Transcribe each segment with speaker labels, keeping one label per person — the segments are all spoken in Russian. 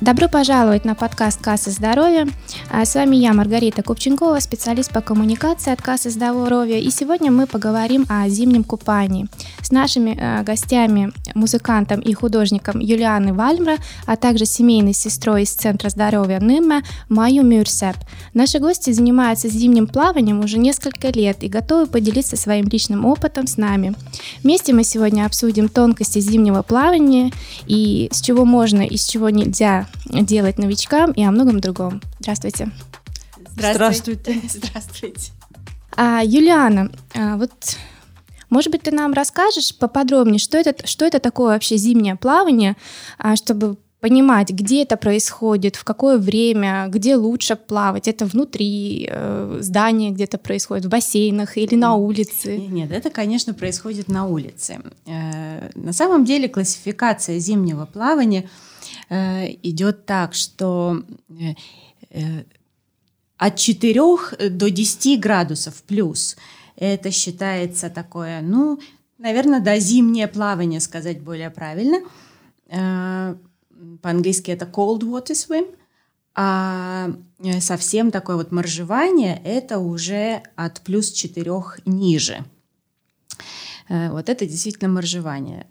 Speaker 1: Добро пожаловать на подкаст «Касса здоровья». А, с вами я, Маргарита Купченкова, специалист по коммуникации от «Кассы здоровья». И сегодня мы поговорим о зимнем купании с нашими э, гостями, музыкантом и художником Юлианой Вальмра, а также семейной сестрой из Центра здоровья Ныме Маю Мюрсеп. Наши гости занимаются зимним плаванием уже несколько лет и готовы поделиться своим личным опытом с нами. Вместе мы сегодня обсудим тонкости зимнего плавания и с чего можно и с чего нельзя делать новичкам и о многом другом. Здравствуйте.
Speaker 2: Здравствуйте. Здравствуйте.
Speaker 1: А, Юлиана, а, вот может быть, ты нам расскажешь поподробнее, что это, что это такое вообще зимнее плавание, а, чтобы понимать, где это происходит, в какое время, где лучше плавать. Это внутри э, здания где-то происходит, в бассейнах или на улице?
Speaker 2: Нет, это, конечно, происходит на улице. Э, на самом деле классификация зимнего плавания – Э, идет так, что э, э, от 4 до 10 градусов плюс. Это считается такое, ну, наверное, да, зимнее плавание сказать более правильно. По-английски это cold water swim. А совсем такое вот моржевание – это уже от плюс 4 ниже. Вот это действительно моржевание.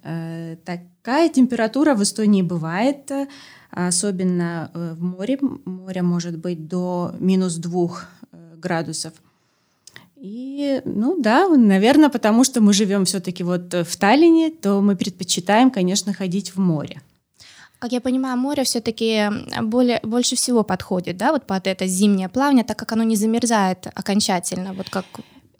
Speaker 2: Так, Такая температура в Эстонии бывает, особенно э, в море. Море может быть до минус двух э, градусов. И, ну да, наверное, потому что мы живем все-таки вот в Таллине, то мы предпочитаем, конечно, ходить в море.
Speaker 1: Как я понимаю, море все-таки более, больше всего подходит, да, вот под это зимнее плавание, так как оно не замерзает окончательно, вот как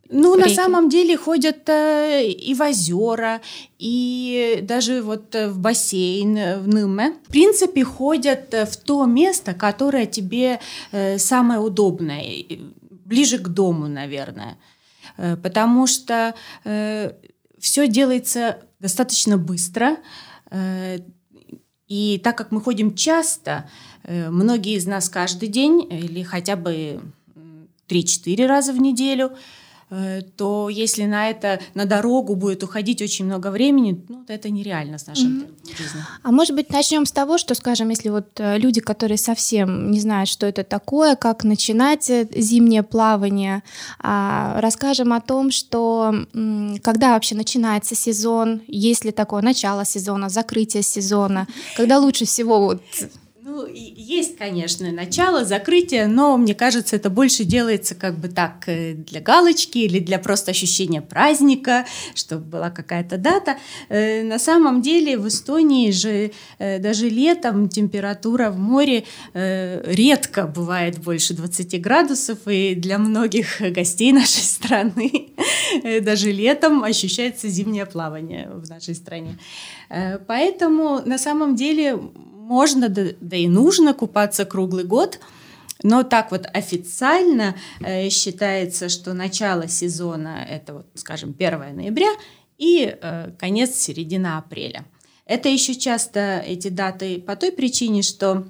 Speaker 2: ну, реки. на самом деле ходят э, и в озера, и даже вот э, в бассейн э, в Ныме. В принципе, ходят э, в то место, которое тебе э, самое удобное, ближе к дому, наверное. Э, потому что э, все делается достаточно быстро. Э, и так как мы ходим часто, многие из нас каждый день или хотя бы 3-4 раза в неделю – то если на это, на дорогу будет уходить очень много времени, ну, то это нереально с нашим mm-hmm. жизнью.
Speaker 1: А может быть, начнем с того, что, скажем, если вот э, люди, которые совсем не знают, что это такое, как начинать э, зимнее плавание, а, расскажем о том, что когда вообще начинается сезон, есть ли такое начало сезона, закрытие сезона, когда лучше всего вот
Speaker 2: ну, есть, конечно, начало, закрытие, но мне кажется, это больше делается как бы так э, для галочки или для просто ощущения праздника, чтобы была какая-то дата. Э, на самом деле в Эстонии же э, даже летом температура в море редко бывает больше 20 градусов, и для многих гостей нашей страны даже летом ощущается зимнее плавание в нашей стране. Поэтому на самом деле можно, да, да и нужно купаться круглый год. Но так вот официально э, считается, что начало сезона это вот, скажем, 1 ноября и э, конец середина апреля. Это еще часто эти даты по той причине, что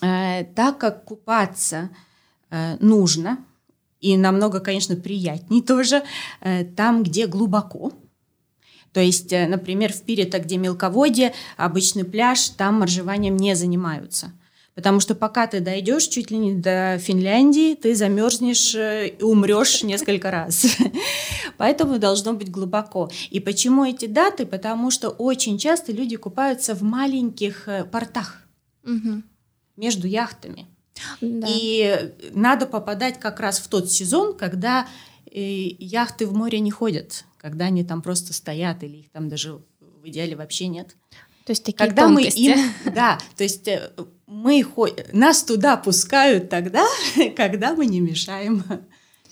Speaker 2: э, так как купаться э, нужно и намного, конечно, приятней тоже э, там, где глубоко, то есть, э, например, в Пирита, где мелководье, обычный пляж, там моржеванием не занимаются. Потому что пока ты дойдешь чуть ли не до Финляндии, ты замерзнешь э, и умрешь несколько раз. Поэтому должно быть глубоко. И почему эти даты? Потому что очень часто люди купаются в маленьких э, портах угу. между яхтами. Да. И надо попадать как раз в тот сезон, когда яхты в море не ходят когда они там просто стоят или их там даже в идеале вообще нет.
Speaker 1: То есть такие когда тонкости. мы им,
Speaker 2: да, то есть э, мы нас туда пускают тогда, когда мы не мешаем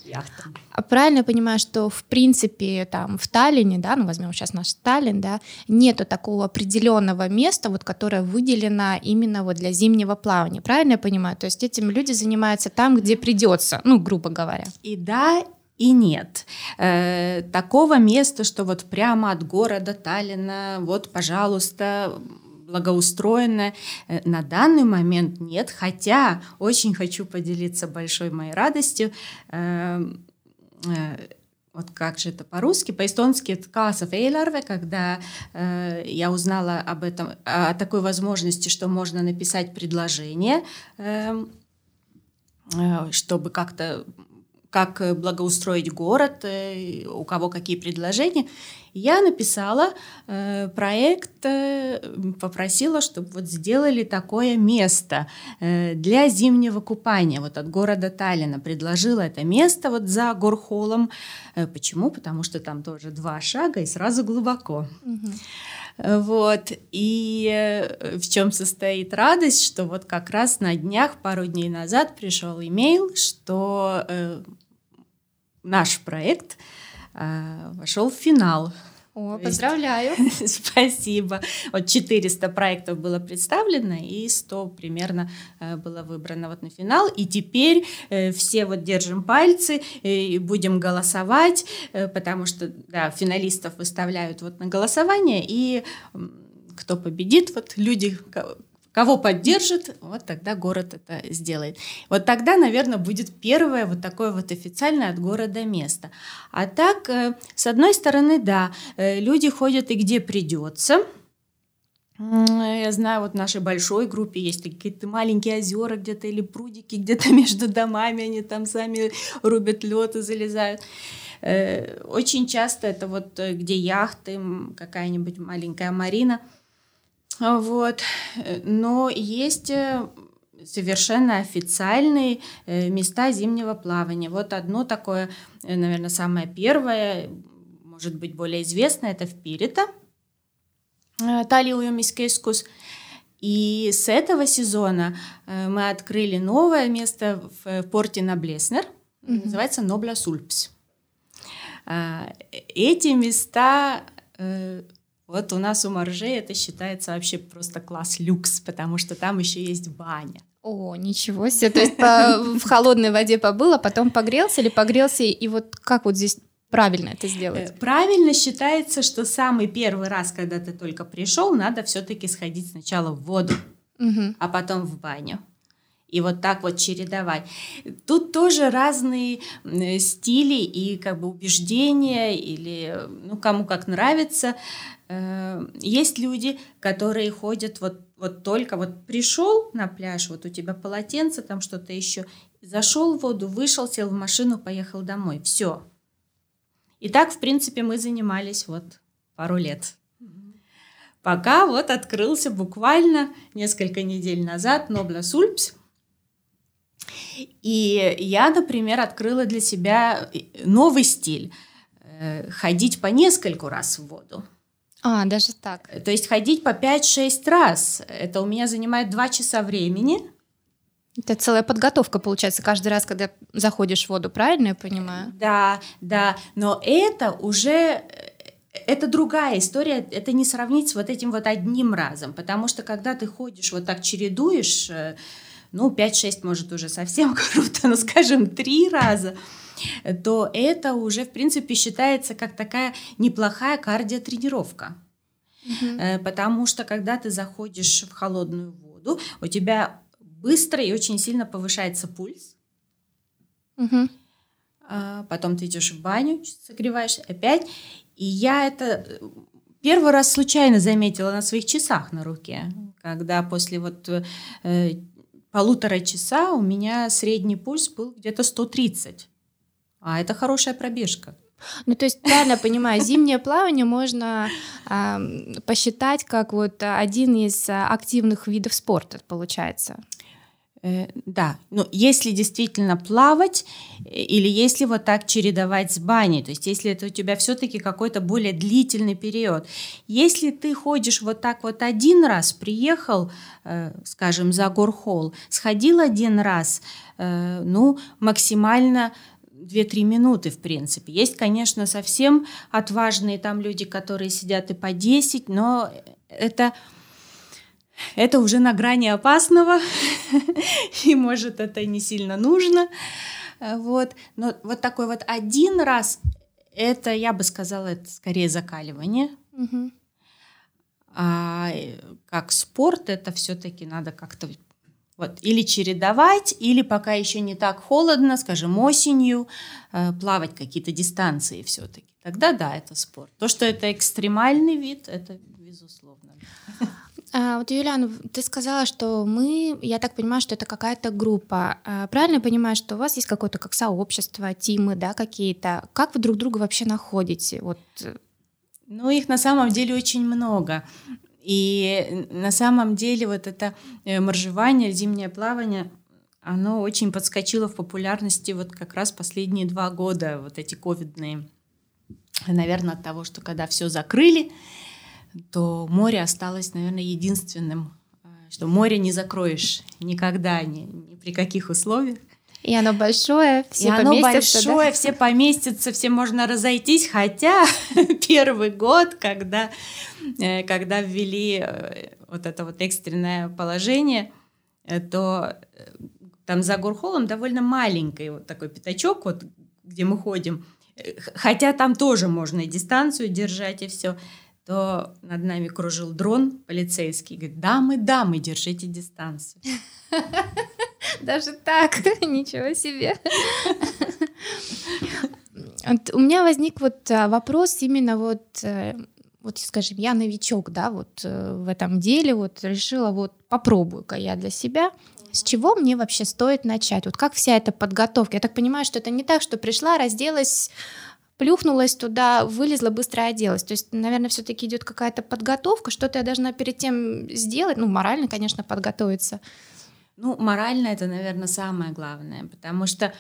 Speaker 2: яхтам.
Speaker 1: А правильно я понимаю, что в принципе там в Таллине, да, ну возьмем сейчас наш Таллин, да, нету такого определенного места, вот которое выделено именно вот для зимнего плавания. Правильно я понимаю? То есть этим люди занимаются там, где придется, ну грубо говоря.
Speaker 2: И да, и нет. Э, такого места, что вот прямо от города Таллина, вот, пожалуйста, благоустроенное, э, на данный момент нет, хотя очень хочу поделиться большой моей радостью. Э, вот как же это по-русски, по-эстонски каасов эйларве, когда э, я узнала об этом, о такой возможности, что можно написать предложение, эм, э, чтобы как-то как благоустроить город, э, у кого какие предложения. Я написала э, проект, э, попросила, чтобы вот сделали такое место э, для зимнего купания. Вот от города Таллина предложила это место вот за Горхолом. Э, почему? Потому что там тоже два шага и сразу глубоко. Угу. Вот. И э, в чем состоит радость, что вот как раз на днях, пару дней назад пришел имейл, что э, наш проект э, вошел в финал.
Speaker 1: О, поздравляю.
Speaker 2: Спасибо. Вот 400 проектов было представлено, и 100 примерно э, было выбрано вот на финал. И теперь э, все вот держим пальцы и будем голосовать, потому что, да, финалистов выставляют вот на голосование, и кто победит, вот люди, Кого поддержит, вот тогда город это сделает. Вот тогда, наверное, будет первое вот такое вот официальное от города место. А так, э, с одной стороны, да, э, люди ходят и где придется. Я знаю, вот в нашей большой группе есть какие-то маленькие озера где-то или прудики где-то между домами, они там сами рубят лед и залезают. Э, очень часто это вот где яхты, какая-нибудь маленькая марина – вот. Но есть э, совершенно официальные э, места зимнего плавания. Вот одно такое, э, наверное, самое первое, может быть, более известное, это в Пирита, Талиуюмискескус. И с этого сезона мы открыли новое место в порте Наблеснер, mm-hmm. называется Нобля Сульпс. Эти места вот у нас у моржей это считается вообще просто класс люкс, потому что там еще есть баня.
Speaker 1: О, ничего себе. То есть по, в холодной воде побыл, а потом погрелся или погрелся, и вот как вот здесь правильно это сделать? Э,
Speaker 2: правильно считается, что самый первый раз, когда ты только пришел, надо все-таки сходить сначала в воду, угу. а потом в баню. И вот так вот чередовать. Тут тоже разные стили и как бы убеждения или ну кому как нравится. Э, есть люди, которые ходят вот, вот только вот пришел на пляж, вот у тебя полотенце, там что-то еще, зашел в воду, вышел, сел в машину, поехал домой. Все. И так, в принципе, мы занимались вот пару лет. Пока вот открылся буквально несколько недель назад Нобла Сульпс. И я, например, открыла для себя новый стиль. Э, ходить по нескольку раз в воду.
Speaker 1: А, даже так.
Speaker 2: То есть ходить по 5-6 раз. Это у меня занимает 2 часа времени.
Speaker 1: Это целая подготовка, получается, каждый раз, когда заходишь в воду, правильно я понимаю?
Speaker 2: Да, да. Но это уже это другая история, это не сравнить с вот этим вот одним разом, потому что когда ты ходишь вот так чередуешь, э, ну, 5-6 может уже совсем круто, но, скажем, три раза, то это уже, в принципе, считается как такая неплохая кардиотренировка. Угу. Потому что когда ты заходишь в холодную воду, у тебя быстро и очень сильно повышается пульс. Угу. Потом ты идешь в баню, согреваешься опять. И я это э, первый раз случайно заметила на своих часах на руке, когда после вот э, полутора часа у меня средний пульс был где-то 130. А это хорошая пробежка.
Speaker 1: Ну, то есть, правильно понимаю, зимнее плавание можно э, посчитать как вот один из активных видов спорта, получается.
Speaker 2: Э, да, ну если действительно плавать э, или если вот так чередовать с баней, то есть если это у тебя все-таки какой-то более длительный период. Если ты ходишь вот так вот один раз, приехал, э, скажем, за горхол, сходил один раз, ну максимально 2-3 минуты, в принципе. Есть, конечно, совсем отважные там люди, которые сидят и по 10, но это, это уже на грани опасного, и, может, это не сильно нужно. Вот. Но вот такой вот один раз, это, я бы сказала, это скорее закаливание. А как спорт, это все-таки надо как-то Вот, или чередовать, или пока еще не так холодно, скажем, осенью, э, плавать какие-то дистанции все-таки. Тогда да, это спорт. То, что это экстремальный вид, это безусловно.
Speaker 1: А, вот, Юлиан, ты сказала, что мы, я так понимаю, что это какая-то группа. А, правильно я понимаю, что у вас есть какое-то как сообщество, тимы, да, какие-то? Как вы друг друга вообще находите? Вот. Э,
Speaker 2: ну, их на самом деле очень много. И на самом деле вот это э, моржевание, зимнее плавание, оно очень подскочило в популярности вот как раз последние два года, вот эти ковидные. Наверное, от того, что когда все закрыли, то море осталось, наверное, единственным, э, что море не закроешь никогда, ни, ни при каких условиях.
Speaker 1: И оно большое,
Speaker 2: все и оно большое, да? все поместятся, все можно разойтись, хотя первый год, когда, э, когда ввели э, вот это вот экстренное положение, э, то там за Гурхолом довольно маленький вот такой пятачок, вот где мы ходим, хотя там тоже можно и дистанцию держать и все, то над нами кружил дрон полицейский, говорит, дамы, дамы, держите дистанцию.
Speaker 1: Даже так, ничего себе. У меня возник вот а, вопрос именно вот, э, вот, скажем, я новичок, да, вот э, в этом деле, вот решила вот попробую-ка я для себя. С чего мне вообще стоит начать? Вот как вся эта подготовка? Я так понимаю, что это не так, что пришла, разделась, плюхнулась туда, вылезла, быстро оделась. То есть, наверное, все-таки идет какая-то подготовка, что-то я должна перед тем сделать, ну, морально, конечно, подготовиться.
Speaker 2: Ну, морально это, наверное, самое главное, потому что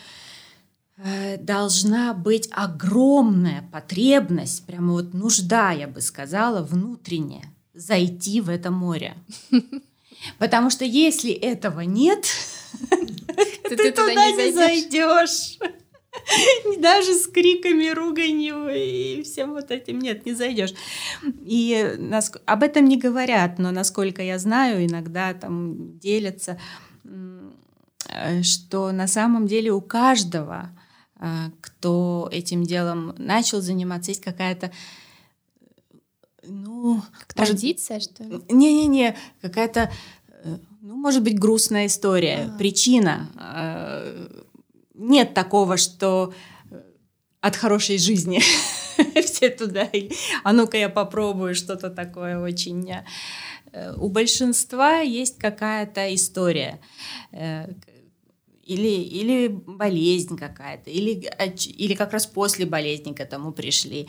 Speaker 2: э, должна быть огромная потребность, прямо вот нужда, я бы сказала, внутренняя, зайти в это море. Потому что если этого нет, ты туда не зайдешь. Даже с криками, руганью и всем вот этим нет, не зайдешь. И нас, об этом не говорят, но насколько я знаю, иногда там делятся, э, что на самом деле у каждого, э, кто этим делом начал заниматься, есть какая-то ну,
Speaker 1: традиция, может, что ли?
Speaker 2: Не-не-не, какая-то, э, ну, может быть, грустная история, а. причина нет такого, что э, от хорошей жизни все туда. А ну-ка я попробую что-то такое очень. Э, у большинства есть какая-то история. Э, или, или болезнь какая-то, или, или как раз после болезни к этому пришли.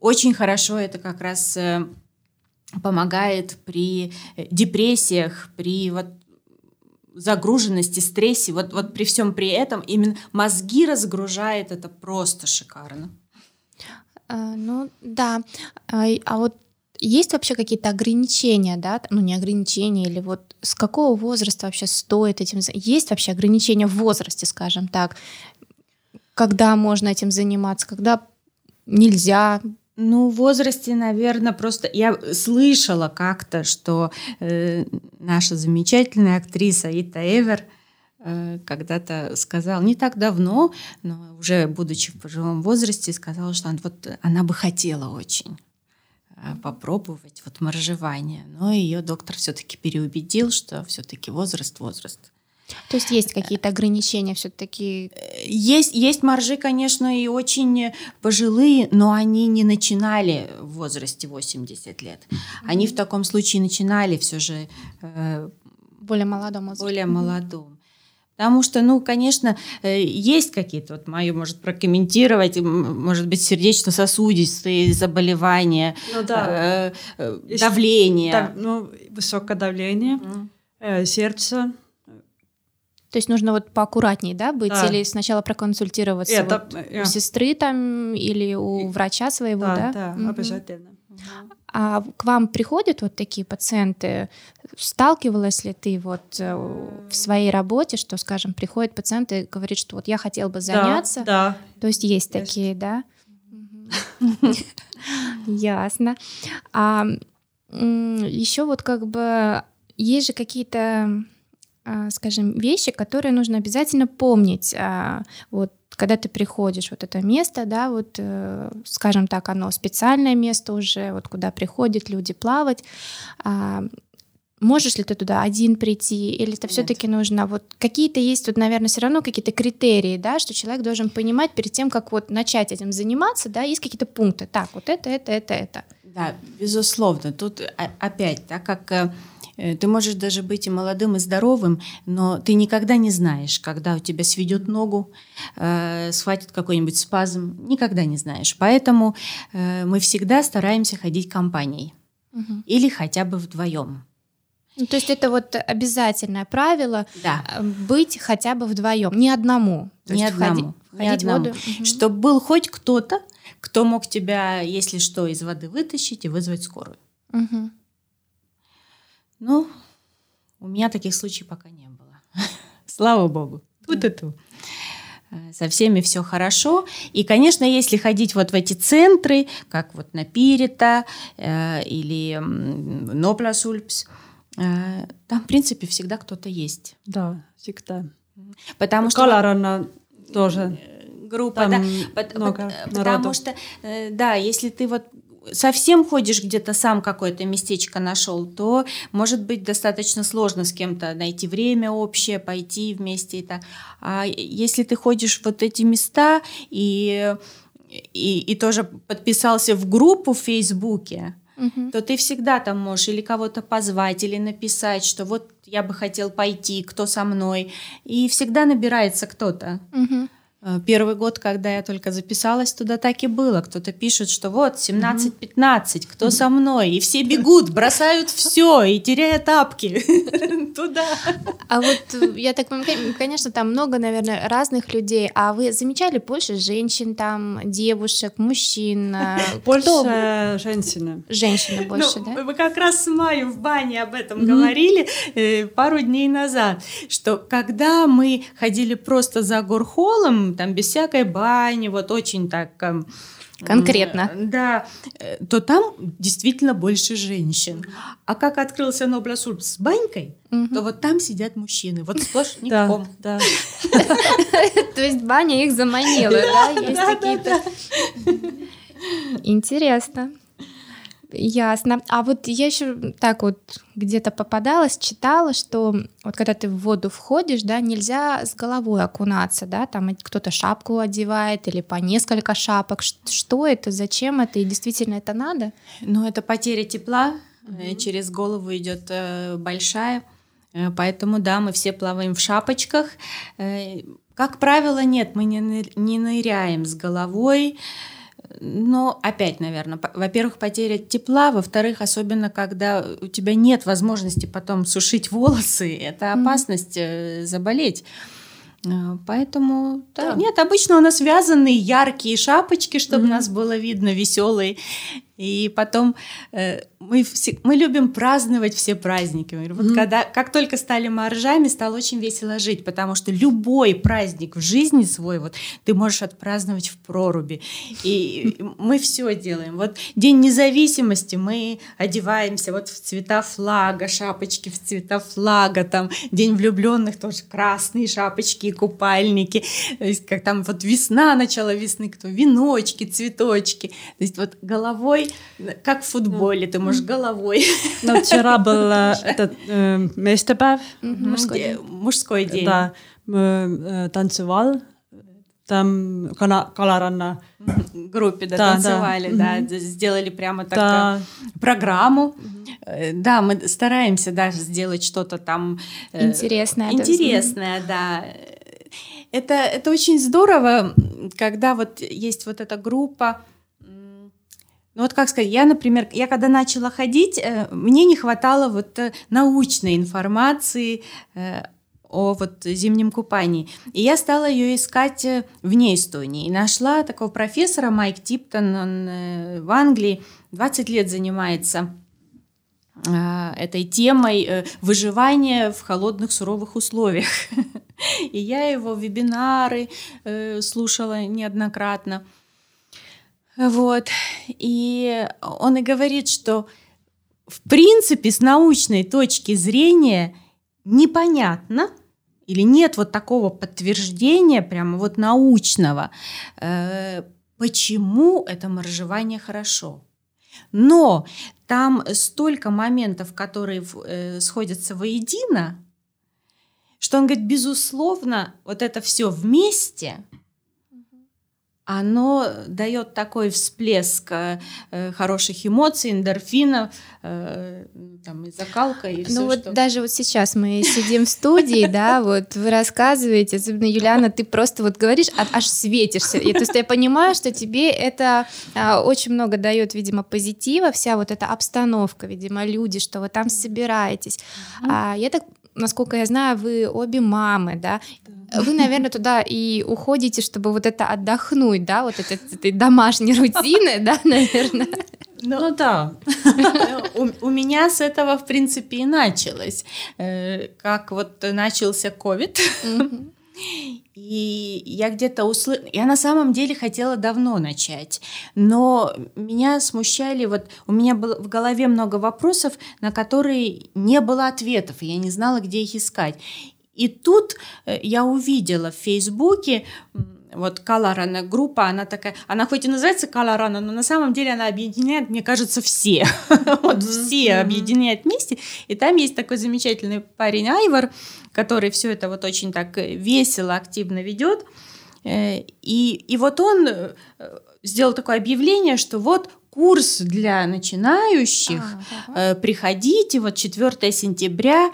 Speaker 2: Очень хорошо это как раз помогает при депрессиях, при вот загруженности, стрессе, вот, вот при всем при этом именно мозги разгружает это просто шикарно.
Speaker 1: А, ну да, а, а вот есть вообще какие-то ограничения, да, ну не ограничения, или вот с какого возраста вообще стоит этим, есть вообще ограничения в возрасте, скажем так, когда можно этим заниматься, когда нельзя,
Speaker 2: ну, в возрасте, наверное, просто я слышала как-то, что э, наша замечательная актриса Ита Эвер э, когда-то сказала, не так давно, но уже будучи в пожилом возрасте, сказала, что она, вот, она бы хотела очень э, попробовать вот моржевание, но ее доктор все-таки переубедил, что все-таки возраст возраст.
Speaker 1: То есть есть какие-то ограничения все-таки?
Speaker 2: Есть, есть маржи, конечно, и очень пожилые, но они не начинали в возрасте 80 лет. Они в таком случае начинали все же...
Speaker 1: Э, более молодом
Speaker 2: возрасте. Более молодом. Потому что, ну, конечно, э, есть какие-то, вот мою может прокомментировать, может быть, сердечно-сосудистые заболевания, ну, да. э, э, давление. Да,
Speaker 3: ну, высокое давление, mm. э, сердце,
Speaker 1: то есть нужно вот поаккуратнее, да, быть, да. или сначала проконсультироваться Это, вот я... у сестры там или у врача своего, да?
Speaker 3: Да, да, угу. обязательно.
Speaker 1: А к вам приходят вот такие пациенты? Сталкивалась ли ты вот э, в своей работе, что, скажем, приходит пациент и говорит, что вот я хотел бы заняться?
Speaker 3: Да. да.
Speaker 1: То есть есть, есть. такие, да? Ясно. А еще вот как бы есть же какие-то скажем, вещи, которые нужно обязательно помнить. А, вот когда ты приходишь вот это место, да, вот, э, скажем так, оно специальное место уже, вот куда приходят люди плавать, а, можешь ли ты туда один прийти, или это все-таки нужно вот какие-то есть тут, наверное, все равно какие-то критерии, да, что человек должен понимать перед тем, как вот начать этим заниматься, да, есть какие-то пункты. Так, вот это, это, это, это.
Speaker 2: Да, безусловно. Тут опять, так как э, ты можешь даже быть и молодым, и здоровым, но ты никогда не знаешь, когда у тебя сведет ногу, э, схватит какой-нибудь спазм, никогда не знаешь. Поэтому э, мы всегда стараемся ходить компанией угу. или хотя бы вдвоем.
Speaker 1: Ну, то есть это вот обязательное правило
Speaker 2: да.
Speaker 1: Э, быть хотя бы вдвоем, не одному.
Speaker 2: То не одному.
Speaker 1: Входи, не одному.
Speaker 2: воду. Угу. Чтобы был хоть кто-то, кто мог тебя, если что, из воды вытащить и вызвать скорую.
Speaker 1: Угу.
Speaker 2: Ну, у меня таких случаев пока не было. Слава богу. Тут и тут. Со всеми все хорошо. И, конечно, если ходить вот в эти центры, как вот на Пирита э, или Нопласульпс, э, там, в принципе, всегда кто-то есть.
Speaker 3: Да, всегда.
Speaker 2: Потому что...
Speaker 3: Каларана тоже
Speaker 2: группа, Там да, много потому народу. что, э, да, если ты вот совсем ходишь где-то сам какое-то местечко нашел, то может быть достаточно сложно с кем-то найти время общее, пойти вместе и так. А если ты ходишь в вот эти места и и, и тоже подписался в группу в Фейсбуке,
Speaker 1: угу.
Speaker 2: то ты всегда там можешь или кого-то позвать, или написать, что вот я бы хотел пойти, кто со мной. И всегда набирается кто-то.
Speaker 1: Угу.
Speaker 2: Э, первый год, когда я только записалась туда, так и было. Кто-то пишет, что вот 17-15, кто со мной? И все бегут, бросают все и теряя тапки туда.
Speaker 1: А вот э, я так понимаю, конечно, там много, наверное, разных людей. А вы замечали больше женщин там, девушек, мужчин? Э,
Speaker 3: больше женщины.
Speaker 1: Женщины ну, больше, да?
Speaker 2: Мы как раз с Майей в бане об этом говорили пару дней назад, что когда мы ходили просто за горхолом, там без всякой бани, вот очень так... Эм,
Speaker 1: Конкретно.
Speaker 2: Да, э, то там действительно больше женщин. А как открылся Нобласульп с банькой, угу. то вот там сидят мужчины. Вот сплошь ником.
Speaker 3: Да,
Speaker 1: То есть баня их заманила, да? Есть какие-то... Интересно. Ясно. А вот я еще так вот где-то попадалась, читала, что вот когда ты в воду входишь, да, нельзя с головой окунаться, да, там кто-то шапку одевает или по несколько шапок. Что это, зачем это и действительно это надо?
Speaker 2: Ну, это потеря тепла, mm-hmm. через голову идет э, большая, э, поэтому да, мы все плаваем в шапочках. Как правило, нет, мы не, не ныряем с головой. Но опять, наверное, во-первых, потеря тепла, во-вторых, особенно когда у тебя нет возможности потом сушить волосы, это опасность mm-hmm. заболеть. Э, поэтому да. Да. нет, обычно у нас вязаные яркие шапочки, чтобы mm-hmm. нас было видно, веселые. И потом э, мы, все, мы любим праздновать все праздники. Вот mm-hmm. когда, как только стали моржами, стало очень весело жить, потому что любой праздник в жизни свой вот ты можешь отпраздновать в проруби. И мы все делаем. Вот День независимости мы одеваемся вот в цвета флага, шапочки в цвета флага, там День влюбленных тоже красные шапочки и купальники. То есть как там вот весна, начало весны, кто веночки, цветочки. То есть вот головой как в футболе, ты можешь головой.
Speaker 3: Но вчера был э, этот э, местобав.
Speaker 2: Мужской день. Мужской день.
Speaker 3: Да, мы танцевал там Кала, Каларанна
Speaker 2: группе да, да танцевали, да, да, сделали прямо так да. программу. Э, да, мы стараемся даже сделать что-то там
Speaker 1: интересное.
Speaker 2: Интересное, да. Это, это очень здорово, когда вот есть вот эта группа, ну вот как сказать, я, например, я когда начала ходить, э, мне не хватало вот э, научной информации э, о вот зимнем купании. И я стала ее искать вне Эстонии. И нашла такого профессора Майк Типтон, он в Англии 20 лет занимается этой темой выживания в холодных суровых условиях. И я его вебинары слушала неоднократно. Вот. И он и говорит, что в принципе с научной точки зрения непонятно или нет вот такого подтверждения прямо вот научного, э, почему это моржевание хорошо. Но там столько моментов, которые э, сходятся воедино, что он говорит, безусловно, вот это все вместе – оно дает такой всплеск э, хороших эмоций, эндорфинов, э, там и закалка и
Speaker 1: Ну
Speaker 2: все,
Speaker 1: вот
Speaker 2: что...
Speaker 1: даже вот сейчас мы сидим в студии, да, вот вы рассказываете, особенно Юлиана, ты просто вот говоришь, а, аж светишься. И, то есть я понимаю, что тебе это а, очень много дает, видимо, позитива, вся вот эта обстановка, видимо, люди, что вы там собираетесь. А, я так насколько я знаю, вы обе мамы, да? Вы, наверное, туда и уходите, чтобы вот это отдохнуть, да, вот этой, этой домашней рутины, да, наверное.
Speaker 3: Ну, ну да.
Speaker 2: у, у меня с этого, в принципе, и началось. Э, как вот начался ковид. И я где-то услышала, я на самом деле хотела давно начать, но меня смущали, вот у меня было в голове много вопросов, на которые не было ответов, и я не знала, где их искать. И тут э, я увидела в Фейсбуке вот Каларана группа, она такая, она хоть и называется Каларана, но на самом деле она объединяет, мне кажется, все. вот все объединяет вместе. И там есть такой замечательный парень Айвар, который все это вот очень так весело, активно ведет. Э, и, и вот он э, сделал такое объявление, что вот курс для начинающих, а, приходите, вот 4 сентября,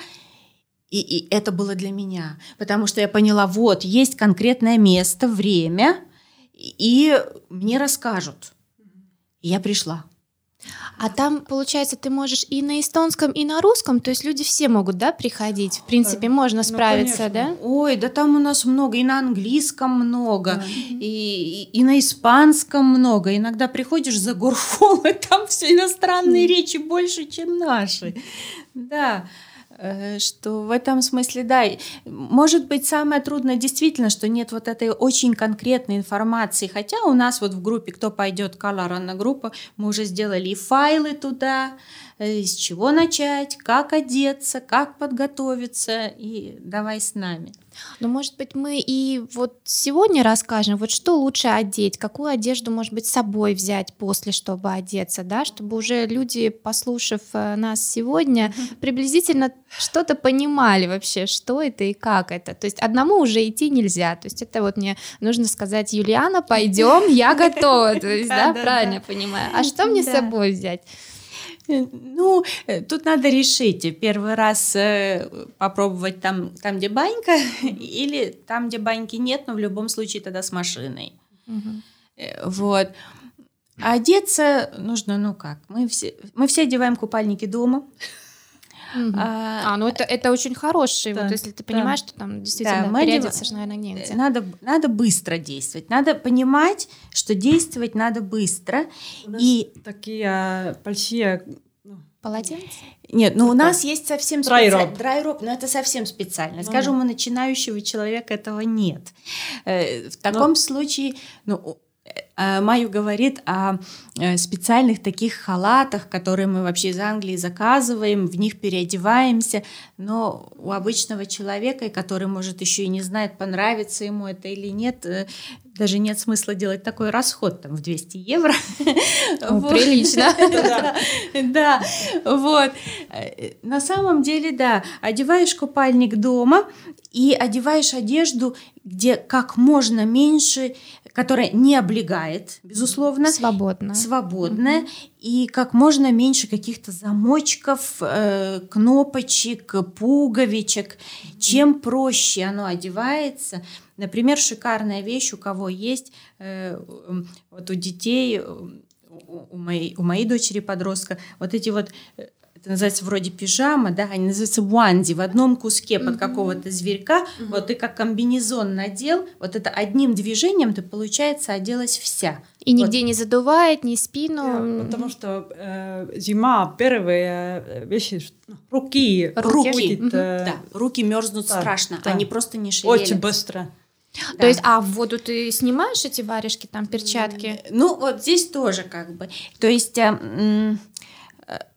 Speaker 2: и, и это было для меня, потому что я поняла, вот, есть конкретное место, время, и мне расскажут. И я пришла.
Speaker 1: А там, получается, ты можешь и на эстонском, и на русском, то есть люди все могут, да, приходить. В принципе, да. можно ну, справиться, ну, да?
Speaker 2: Ой, да там у нас много, и на английском много, да. и, и, и на испанском много. Иногда приходишь за горхол, и там все иностранные речи больше, чем наши. Да. Э, что в этом смысле, да, может быть, самое трудное действительно, что нет вот этой очень конкретной информации, хотя у нас вот в группе «Кто пойдет Color на группу» мы уже сделали и файлы туда, э, с чего начать, как одеться, как подготовиться, и давай с нами.
Speaker 1: Ну, может быть, мы и вот сегодня расскажем, вот что лучше одеть, какую одежду, может быть, с собой взять после, чтобы одеться, да, чтобы уже люди, послушав э, нас сегодня, приблизительно что-то понимали вообще, что это и как это. То есть одному уже идти нельзя. То есть это вот мне нужно сказать, Юлиана, пойдем, я готова. То есть, да, правильно понимаю. А что мне с собой взять?
Speaker 2: Ну, э, тут надо решить. Первый раз э, попробовать там, там, где банька, или там, где баньки нет, но в любом случае тогда с машиной. Угу. Вот. А одеться нужно, ну как, мы все, мы все одеваем купальники дома.
Speaker 1: Угу. А, а, ну это, это очень хороший, да, вот если ты понимаешь, да. что там действительно да, переодеться же, наверное, негде.
Speaker 2: Надо, надо быстро действовать, надо понимать, что действовать надо быстро.
Speaker 3: и такие большие
Speaker 1: ну, Полотенце?
Speaker 2: Нет, ну у нас есть совсем специально. Драйроп, но это совсем специально. Ну. Скажем, у начинающего человека этого нет. Э, в таком ну. случае, ну, Э, Маю говорит о э, специальных таких халатах, которые мы вообще из Англии заказываем, в них переодеваемся, но у обычного человека, который, может, еще и не знает, понравится ему это или нет, э, даже нет смысла делать такой расход там в 200 евро.
Speaker 1: Прилично.
Speaker 2: Да, вот. На самом деле, да, одеваешь купальник дома и одеваешь одежду, где как можно меньше которая не облегает, безусловно.
Speaker 1: Свободно.
Speaker 2: Свободная. Угу. И как можно меньше каких-то замочков, э, кнопочек, пуговичек. Чем проще оно одевается. Например, шикарная вещь, у кого есть, э, вот у детей, у моей, у моей дочери подростка, вот эти вот э, это называется вроде пижама, да, они называются ванди в одном куске под какого-то зверька, mm-hmm. вот ты как комбинезон надел, вот это одним движением ты, получается, оделась вся.
Speaker 1: И вот. нигде не задувает, ни спину.
Speaker 3: Yeah, потому что э, зима, первые э, вещи, ну, руки,
Speaker 2: руки, руки, э, да, руки мерзнут да, страшно, да. они просто не шевелятся.
Speaker 3: Очень быстро.
Speaker 1: Да. То есть, а в воду ты снимаешь эти варежки, там перчатки?
Speaker 2: Ну, вот здесь тоже как бы. То есть... Э,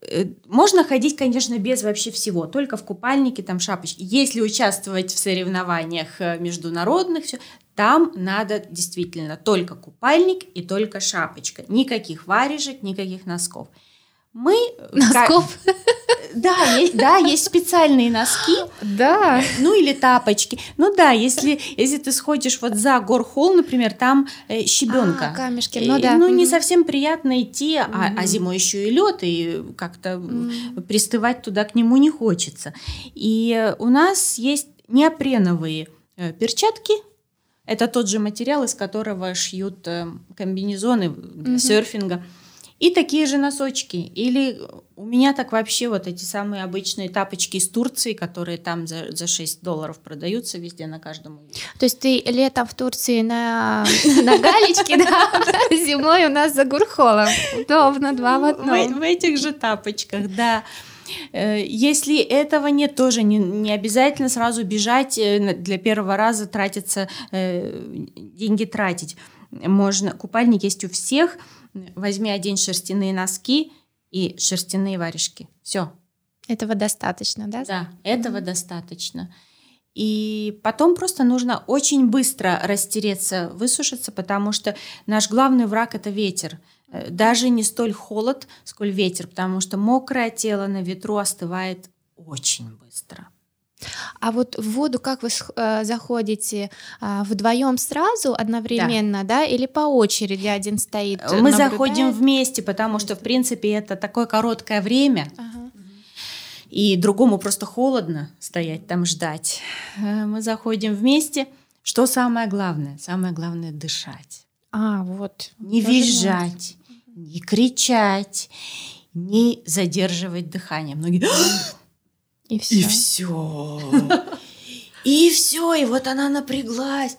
Speaker 2: Э, можно ходить, конечно, без вообще всего, только в купальнике, там шапочки. Если участвовать в соревнованиях э, международных, все, там надо действительно только купальник и только шапочка. Никаких варежек, никаких носков. Мы...
Speaker 1: Э, носков?
Speaker 2: Как, да, есть, да, есть специальные носки.
Speaker 1: Да.
Speaker 2: Ну или тапочки. Ну да, если, если ты сходишь вот за горхол, например, там э, щебенка.
Speaker 1: А, камешки, ну да.
Speaker 2: Ну не совсем приятно идти, а, а зимой еще и лед, и как-то пристывать туда к нему не хочется. И у нас есть неопреновые э, перчатки, это тот же материал, из которого шьют э, комбинезоны для серфинга. И такие же носочки. Или у меня так вообще вот эти самые обычные тапочки из Турции, которые там за, за 6 долларов продаются везде на каждом.
Speaker 1: То есть ты летом в Турции на, на галечке, да, зимой у нас за Гурхолом. Удобно, два в одном.
Speaker 2: В, в этих же тапочках, да. Э, если этого нет, тоже не, не обязательно сразу бежать э, для первого раза тратиться, э, деньги тратить. Можно, купальник есть у всех – возьми одень шерстяные носки и шерстяные варежки. Все.
Speaker 1: Этого достаточно, да?
Speaker 2: Да, этого mm-hmm. достаточно. И потом просто нужно очень быстро растереться, высушиться, потому что наш главный враг это ветер. Э, даже не столь холод, сколь ветер, потому что мокрое тело на ветру остывает очень быстро.
Speaker 1: А вот в воду как вы э, заходите э, вдвоем сразу одновременно, да. да, или по очереди один стоит?
Speaker 2: Мы наблюдает? заходим вместе, потому что в принципе это такое короткое время. Ага. И другому просто холодно стоять там ждать. Э, мы заходим вместе. Что самое главное? Самое главное дышать.
Speaker 1: А, вот.
Speaker 2: Не визжать, не кричать, не задерживать дыхание. Многие
Speaker 1: и все.
Speaker 2: И все. И все. И вот она напряглась.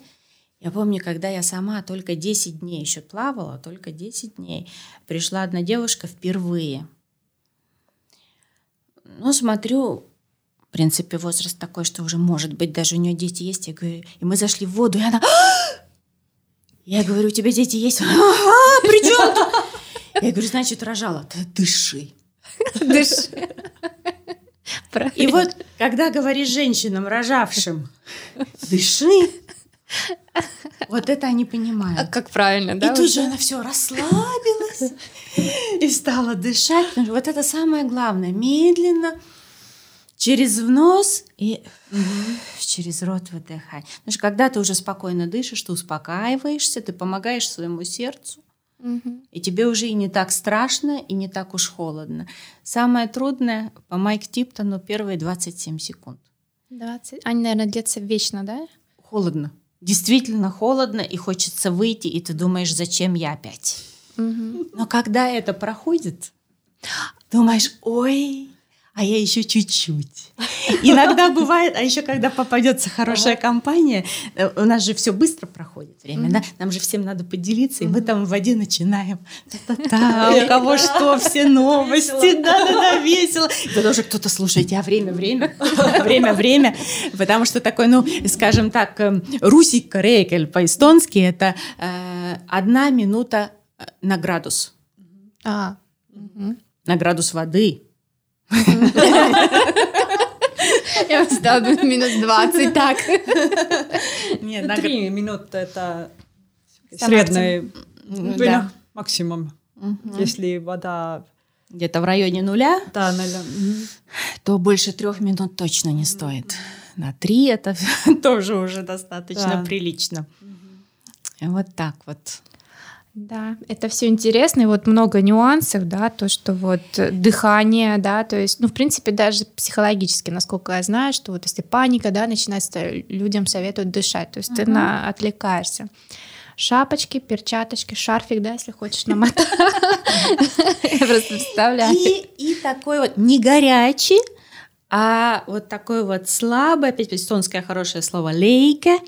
Speaker 2: Я помню, когда я сама только 10 дней еще плавала, только 10 дней, пришла одна девушка впервые. Ну, смотрю, в принципе, возраст такой, что уже, может быть, даже у нее дети есть. Я говорю, и мы зашли в воду, и она... Я говорю, у тебя дети есть? Ага, при чем Я говорю, значит, рожала. Да дыши.
Speaker 1: Дыши.
Speaker 2: Правильно. И вот, когда говоришь женщинам, рожавшим, дыши, вот это они понимают.
Speaker 1: А как правильно, да?
Speaker 2: И тут же она все расслабилась и стала дышать. Вот это самое главное. Медленно, через нос и через рот выдыхай. Потому что когда ты уже спокойно дышишь, ты успокаиваешься, ты помогаешь своему сердцу. И тебе уже и не так страшно, и не так уж холодно. Самое трудное по Майк Типтону первые 27 секунд.
Speaker 1: 20. Они, наверное, длятся вечно, да?
Speaker 2: Холодно. Действительно холодно, и хочется выйти, и ты думаешь, зачем я опять? Угу. Но когда это проходит, думаешь, ой, а я еще чуть-чуть. Иногда бывает, а еще когда попадется хорошая компания, э, у нас же все быстро проходит время, да? Нам же всем надо поделиться, и мы там в воде начинаем. Та-та-та, у кого что, все новости, да-да-да, весело. Да даже кто-то слушает, а время-время, время-время, потому что такой, ну, скажем так, эм, русик рейкель по-эстонски это э, одна минута э, на градус.
Speaker 1: А.
Speaker 2: На градус воды.
Speaker 1: Я всегда минус 20, так.
Speaker 3: Нет, на три минуты это средний максимум. Если вода
Speaker 2: где-то в районе нуля,
Speaker 3: да, нуля.
Speaker 2: то больше трех минут точно не стоит. На три это тоже уже достаточно да. прилично. Вот так вот.
Speaker 1: Да, это все интересно, и вот много нюансов, да, то, что вот дыхание, да, то есть, ну, в принципе, даже психологически, насколько я знаю, что вот если паника, да, начинается, людям советуют дышать, то есть uh-huh. ты на, отвлекаешься. Шапочки, перчаточки, шарфик, да, если хочешь намотать. Я просто представляю.
Speaker 2: И такой вот не горячий, а вот такой вот слабый, опять эстонское хорошее слово лейка,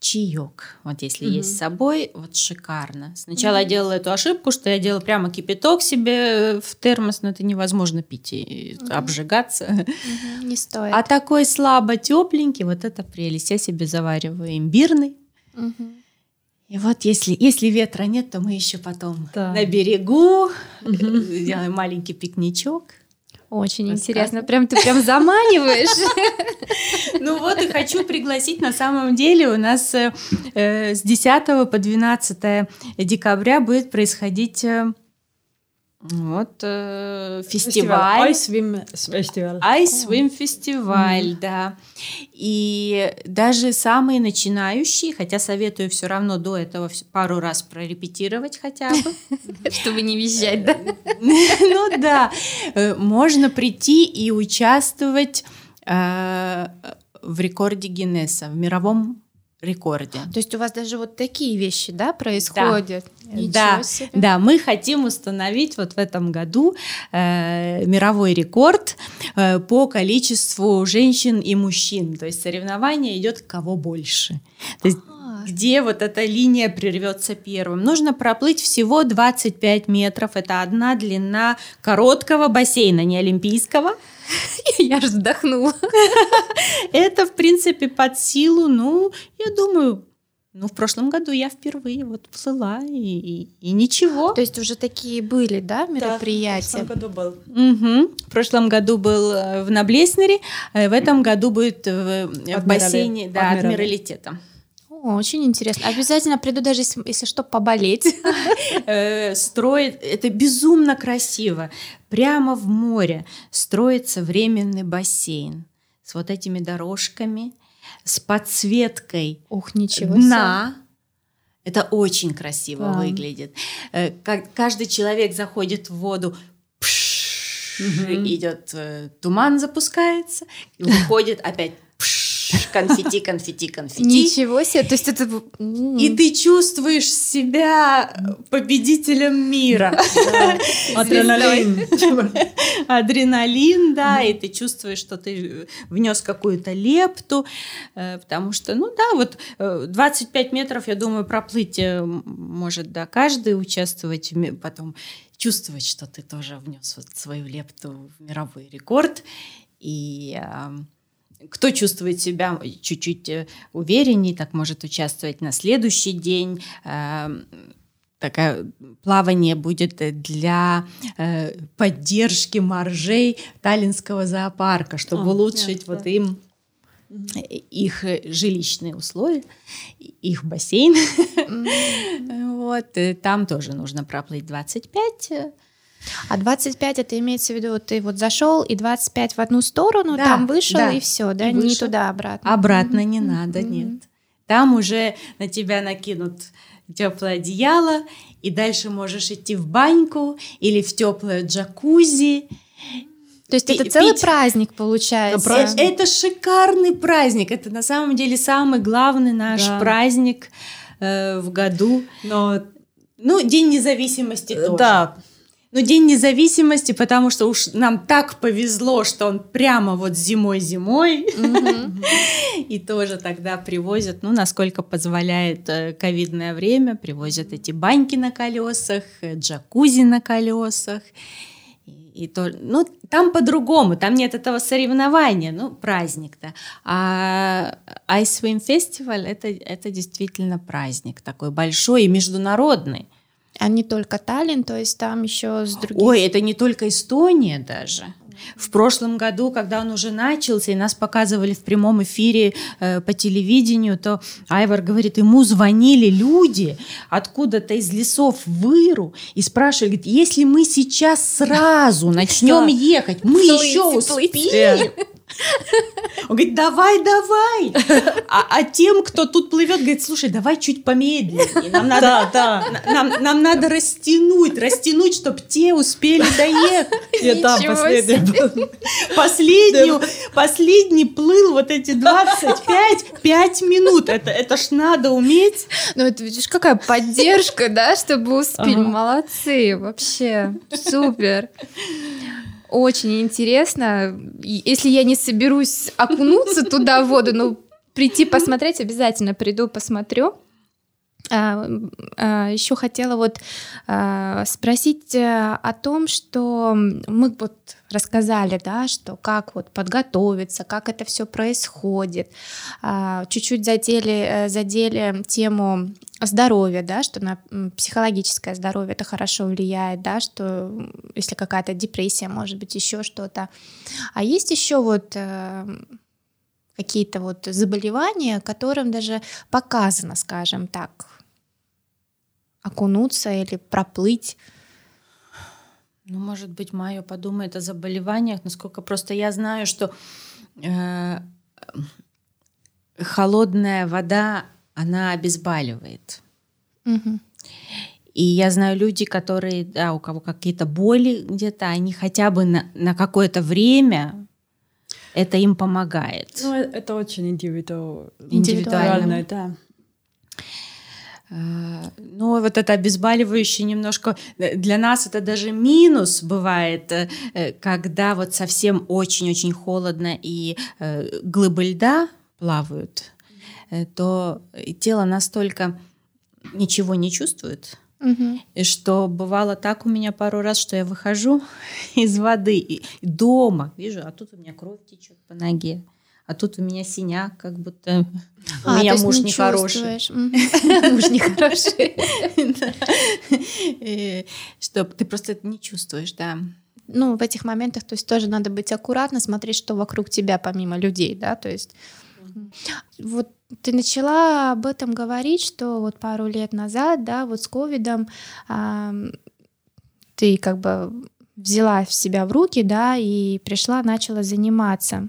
Speaker 2: чаек. Вот если угу. есть с собой, вот шикарно. Сначала угу. я делала эту ошибку, что я делала прямо кипяток себе э, в термос, но это невозможно пить и угу. обжигаться.
Speaker 1: Угу. Не стоит.
Speaker 2: А такой слабо тепленький, вот это прелесть. Я себе завариваю имбирный. Угу. И вот если, если ветра нет, то мы еще потом
Speaker 3: Да.
Speaker 2: на берегу сделаем маленький пикничок.
Speaker 1: Очень интересно. Прям ты прям заманиваешь.
Speaker 2: Ну вот и хочу пригласить, на самом деле у нас э, э, с 10 по 12 декабря будет происходить э, вот э, фестиваль.
Speaker 3: Фестиваль.
Speaker 2: Ice Swim фестиваль, да. И даже самые начинающие, хотя советую все равно до этого пару раз прорепетировать хотя бы.
Speaker 1: Чтобы не визжать, да?
Speaker 2: Ну да, Э, можно прийти и участвовать э, в рекорде Гиннесса, в мировом рекорде.
Speaker 1: То есть у вас даже вот такие вещи, да, происходят? Ничего
Speaker 2: Да,
Speaker 1: себе.
Speaker 2: да, мы хотим установить вот в этом году э, мировой рекорд э, по количеству женщин и мужчин. То есть соревнование идет кого больше. То есть где вот эта линия прервется первым. Нужно проплыть всего 25 метров. Это одна длина короткого бассейна, не олимпийского.
Speaker 1: Я же вздохнула.
Speaker 2: Это, в принципе, под силу, ну, я думаю, ну, в прошлом году я впервые вот плыла, и, и- и ничего.
Speaker 1: То есть уже такие были, да,
Speaker 3: В
Speaker 1: мероприятия?
Speaker 3: прошлом году был.
Speaker 2: Мгм. В прошлом году был э, в Наблеснере, э, в этом году будет в, в
Speaker 3: Адмирале-
Speaker 2: бассейне да. Адмиралитета.
Speaker 1: Очень интересно. Обязательно приду, даже если, если что, поболеть.
Speaker 2: Э, Строит, это безумно красиво. Прямо в море строится временный бассейн с вот этими дорожками, с подсветкой
Speaker 1: Ух, ничего
Speaker 2: дна. Это очень красиво
Speaker 3: Да.
Speaker 2: выглядит. Э, каждый человек заходит в воду, пш,
Speaker 3: Мгм.
Speaker 2: идет э, туман запускается, и выходит опять конфетти, конфетти, конфетти.
Speaker 1: Ничего себе. То есть это...
Speaker 2: И ты чувствуешь себя победителем мира.
Speaker 3: Адреналин.
Speaker 2: Адреналин, да, и ты чувствуешь, что ты внес какую-то лепту, э, потому что, ну да, вот э, 25 метров, я думаю, проплыть э, может, да, каждый участвовать, потом чувствовать, что ты тоже внес вот свою лепту в мировой рекорд. И кто чувствует себя чуть-чуть э, уверенней, так может участвовать на следующий день. А, Такое плавание будет э, для э, поддержки маржей Таллинского зоопарка, чтобы
Speaker 3: А,
Speaker 2: улучшить
Speaker 3: ясно.
Speaker 2: вот им э, их э, жилищные условия, их бассейн. Вот, э, там тоже нужно проплыть 25. Э,
Speaker 1: А 25 это имеется в виду, вот ты вот зашел и 25 в одну сторону,
Speaker 2: Да,
Speaker 1: там вышел
Speaker 2: да.
Speaker 1: и все, да,
Speaker 2: И
Speaker 1: не
Speaker 2: вышел.
Speaker 1: туда обратно.
Speaker 2: Обратно не надо, нет. Там уже на тебя накинут теплое одеяло, и дальше можешь идти в баньку или в теплое джакузи.
Speaker 1: То есть это целый
Speaker 2: пить.
Speaker 1: праздник получается.
Speaker 3: Да, праздник.
Speaker 2: Это шикарный праздник. Это на самом деле самый главный наш
Speaker 3: Да.
Speaker 2: праздник э, в году.
Speaker 3: Но
Speaker 2: Ну, День независимости тоже.
Speaker 3: да,
Speaker 2: Ну, День независимости, потому что уж нам так повезло, что он прямо вот зимой-зимой. И тоже тогда привозят, ну, насколько позволяет э, ковидное время, привозят эти баньки на колесах, э, джакузи на колесах. И то, ну, там по-другому, там нет этого соревнования, ну, праздник-то. А Ice Swim Festival это, это действительно праздник такой большой и международный.
Speaker 1: А не только Таллин, то есть там еще с других...
Speaker 2: Ой, это не только Эстония даже. В прошлом году, когда он уже начался, и нас показывали в прямом эфире э, по телевидению, то Айвар говорит, ему звонили люди откуда-то из лесов Выру и спрашивали, говорит, если мы сейчас сразу начнем ехать, мы еще успеем. Он говорит, давай, давай. А, а тем, кто тут плывет, говорит, слушай, давай чуть помедленнее. Нам надо
Speaker 3: да, да.
Speaker 2: нам, нам надо растянуть, растянуть, чтобы те успели доехать.
Speaker 3: Я там последний был.
Speaker 2: Последнюю, последний плыл вот эти 25 5 минут. Это, это ж надо уметь.
Speaker 1: Ну, это видишь, какая поддержка, да, чтобы успеть.
Speaker 3: Ага.
Speaker 1: Молодцы, вообще, супер. Очень интересно. Если я не соберусь окунуться туда в воду, ну, прийти посмотреть, обязательно приду, посмотрю. А, а, еще хотела вот а, спросить э, о том, что мы вот рассказали, да, что как вот подготовиться, как это все происходит. Чуть-чуть задели, э, задели тему здоровья, да, что на психологическое здоровье это хорошо влияет, да, что если какая-то депрессия, может быть, еще что-то. А есть еще вот э, какие-то вот заболевания, которым даже показано, скажем так, окунуться или проплыть.
Speaker 2: Ну, может быть, Майя подумает о заболеваниях, насколько просто я знаю, что э, холодная вода, она обезболивает.
Speaker 1: Угу.
Speaker 2: И я знаю люди, которые, да, у кого какие-то боли где-то, они хотя бы на, на какое-то время это им помогает.
Speaker 3: Ну, э, это очень индивиду...
Speaker 2: индивидуально.
Speaker 3: да.
Speaker 2: Ну, вот это обезболивающее немножко... Э, для нас это даже минус бывает, э, э, когда вот совсем очень-очень холодно и глыбы льда плавают, то тело настолько ничего не чувствует,
Speaker 1: Угу.
Speaker 2: И что бывало так у меня пару раз, что я выхожу из воды и дома, вижу, а тут у меня кровь течет по ноге а тут у меня синяк, как будто
Speaker 1: а,
Speaker 2: у меня муж не нехороший.
Speaker 1: Муж нехороший.
Speaker 2: Что ты просто это не чувствуешь, да.
Speaker 1: Ну, в этих моментах, то есть тоже надо быть аккуратно, смотреть, что вокруг тебя, помимо людей, да, то есть вот ты начала об этом говорить, что вот пару лет назад, да, вот с ковидом ты как бы взяла себя в руки, да, и пришла, начала заниматься.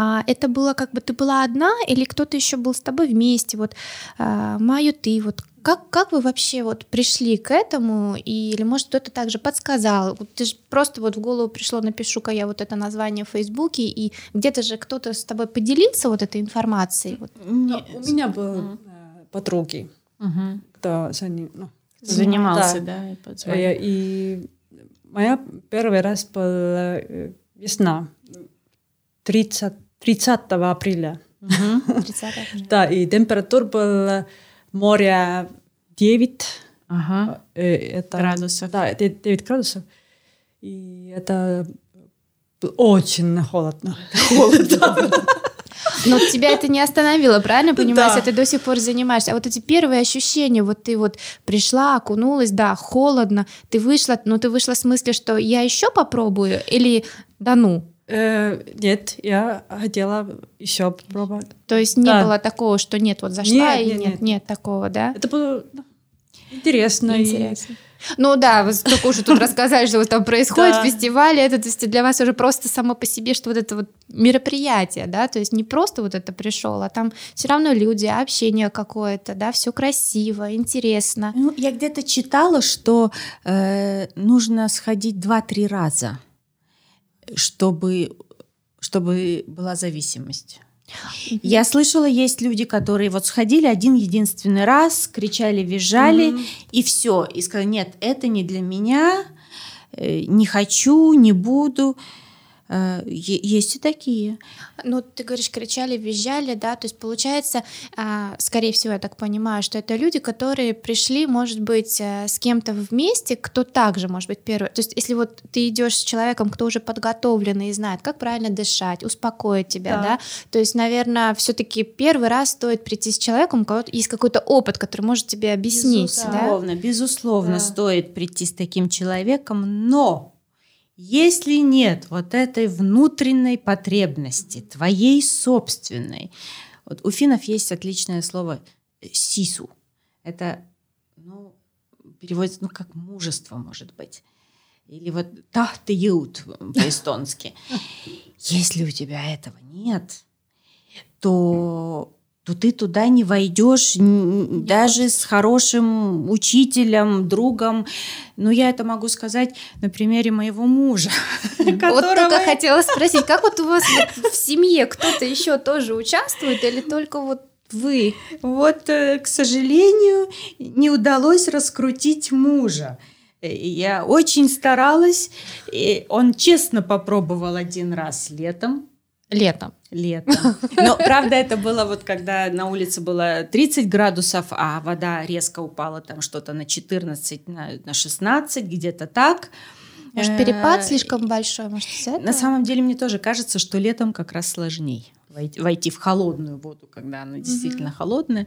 Speaker 1: А это было как бы ты была одна или кто-то еще был с тобой вместе? Вот а, Маю, ты вот как, как вы вообще вот пришли к этому? И, или может кто-то также подсказал? Вот ты же просто вот в голову пришло, напишу-ка я вот это название в Фейсбуке, и где-то же кто-то с тобой поделился вот этой информацией? Вот.
Speaker 3: Ну, у меня были mm. подруги,
Speaker 2: угу.
Speaker 3: кто они, ну,
Speaker 2: занимался, да,
Speaker 3: да и, и моя первый раз была э, весна 30, 30 апреля.
Speaker 1: 30 апреля.
Speaker 3: да, и температура была море 9
Speaker 2: ага.
Speaker 3: это,
Speaker 2: градусов.
Speaker 3: Да, 9 градусов. И это очень холодно.
Speaker 2: Холодно.
Speaker 1: Но тебя это не остановило, правильно понимаешь? Да. Ты до сих пор занимаешься. А вот эти первые ощущения, вот ты вот пришла, окунулась, да, холодно, ты вышла, но ты вышла в смысле, что я еще попробую или да ну?
Speaker 3: Э, нет, я хотела еще попробовать.
Speaker 1: То есть не да. было такого, что нет, вот зашла нет, и нет, нет, нет такого, да?
Speaker 3: Это было интересно.
Speaker 1: Интересно. И... Ну да, вы только уже тут рассказали, что вот там происходит да. фестиваль, это то есть для вас уже просто само по себе, что вот это вот мероприятие, да, то есть не просто вот это пришел, а там все равно люди, общение какое-то, да, все красиво, интересно.
Speaker 2: Ну, я где-то читала, что э, нужно сходить два-три раза чтобы, чтобы была зависимость. Я слышала, есть люди, которые вот сходили один единственный раз, кричали, визжали, mm-hmm. и все. И сказали, нет, это не для меня, э, не хочу, не буду. Э, есть и такие.
Speaker 1: Ну, ты говоришь, кричали, визжали, да, то есть получается, а, скорее всего, я так понимаю, что это люди, которые пришли, может быть, э, с кем-то вместе, кто также, может быть, первый. То есть если вот ты идешь с человеком, кто уже подготовленный и знает, как правильно дышать, успокоить тебя, да, да? то есть, наверное, все-таки первый раз стоит прийти с человеком, у кого есть какой-то опыт, который может тебе объяснить.
Speaker 2: Безусловно, да? безусловно, да. стоит прийти с таким человеком, но если нет вот этой внутренней потребности, твоей собственной, вот у финнов есть отличное слово сису. Это, ну, переводится, ну, как мужество, может быть. Или вот тахтеют по-эстонски. Если у тебя этого нет, то то ты туда не войдешь даже с хорошим учителем, другом. Ну, я это могу сказать на примере моего мужа.
Speaker 1: Вот только хотела спросить, как вот у вас в семье кто-то еще тоже участвует или только вот вы?
Speaker 2: Вот, э, к сожалению, не удалось раскрутить мужа. Э, я очень старалась. Он честно попробовал один раз летом.
Speaker 1: Летом.
Speaker 2: Летом. Но, правда, это было вот когда на улице было 30 градусов, а вода резко упала там что-то на 14, на, на 16, где-то так.
Speaker 1: Может, перепад слишком большой? Может,
Speaker 2: На самом деле, мне тоже кажется, что летом как раз сложнее войти, войти в холодную воду, когда она действительно mm-hmm. холодная.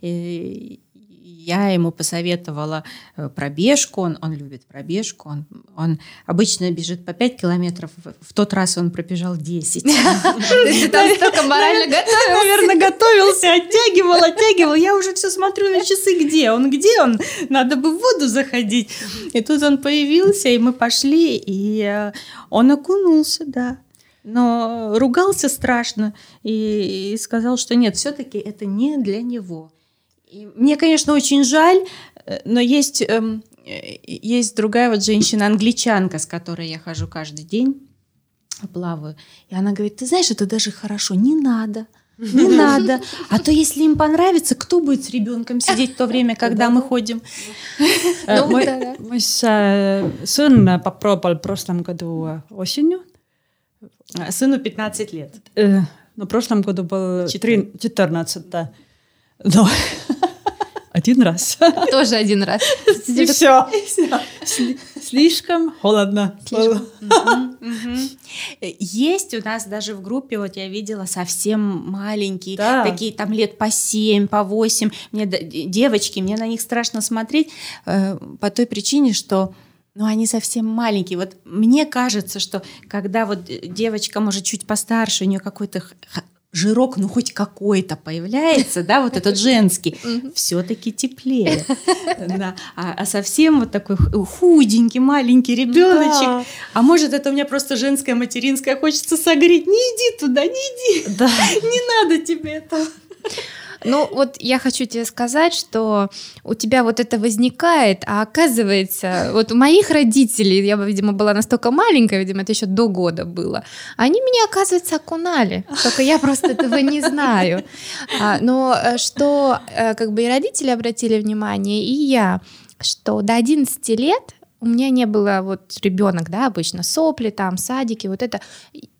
Speaker 2: И, я ему посоветовала э, пробежку, он, он любит пробежку, он, он обычно бежит по 5 километров, в тот раз он пробежал 10.
Speaker 1: Ты там столько морально готовился?
Speaker 2: Наверное, готовился, оттягивал, оттягивал. Я уже все смотрю на часы, где он, где он? Надо бы в воду заходить. И тут он появился, и мы пошли, и э, он окунулся, да но ругался страшно и, сказал, что нет, все-таки это не для него. И мне, конечно, очень жаль, э, но есть, эм, э, есть другая вот женщина-англичанка, с которой я хожу каждый день, плаваю. И она говорит, ты знаешь, это даже хорошо, не надо. Не надо. А то, если им понравится, кто будет с ребенком сидеть в то время, когда мы ходим?
Speaker 3: Ну, мой, сын попробовал в прошлом году осенью.
Speaker 2: Сыну 15 лет.
Speaker 3: Ну, в прошлом году был 14, да. Но один раз.
Speaker 1: Тоже один раз.
Speaker 3: И все. Слишком холодно.
Speaker 2: Есть у нас даже в группе, вот я видела, совсем маленькие, такие там лет по 7, по 8. Мне девочки, мне на них страшно смотреть э, по той причине, что ну, они совсем маленькие. Вот мне кажется, что когда вот девочка, может, чуть постарше, у нее какой-то жирок, ну хоть какой-то появляется, да, вот этот женский, все-таки теплее. Да. А, а совсем вот такой худенький, маленький ребеночек. Да. А может, это у меня просто женское, материнское, хочется согреть. Не иди туда, не иди. Да. Не надо тебе этого.
Speaker 1: Ну, вот я хочу тебе сказать, что у тебя вот это возникает, а оказывается, вот у моих родителей, я, видимо, была настолько маленькая, видимо, это еще до года было, они меня, оказывается, окунали, только я просто этого не знаю. А, но э, что э, как бы и родители обратили внимание, и я, что до 11 лет у меня не было вот ребенок, да, обычно сопли там, садики, вот это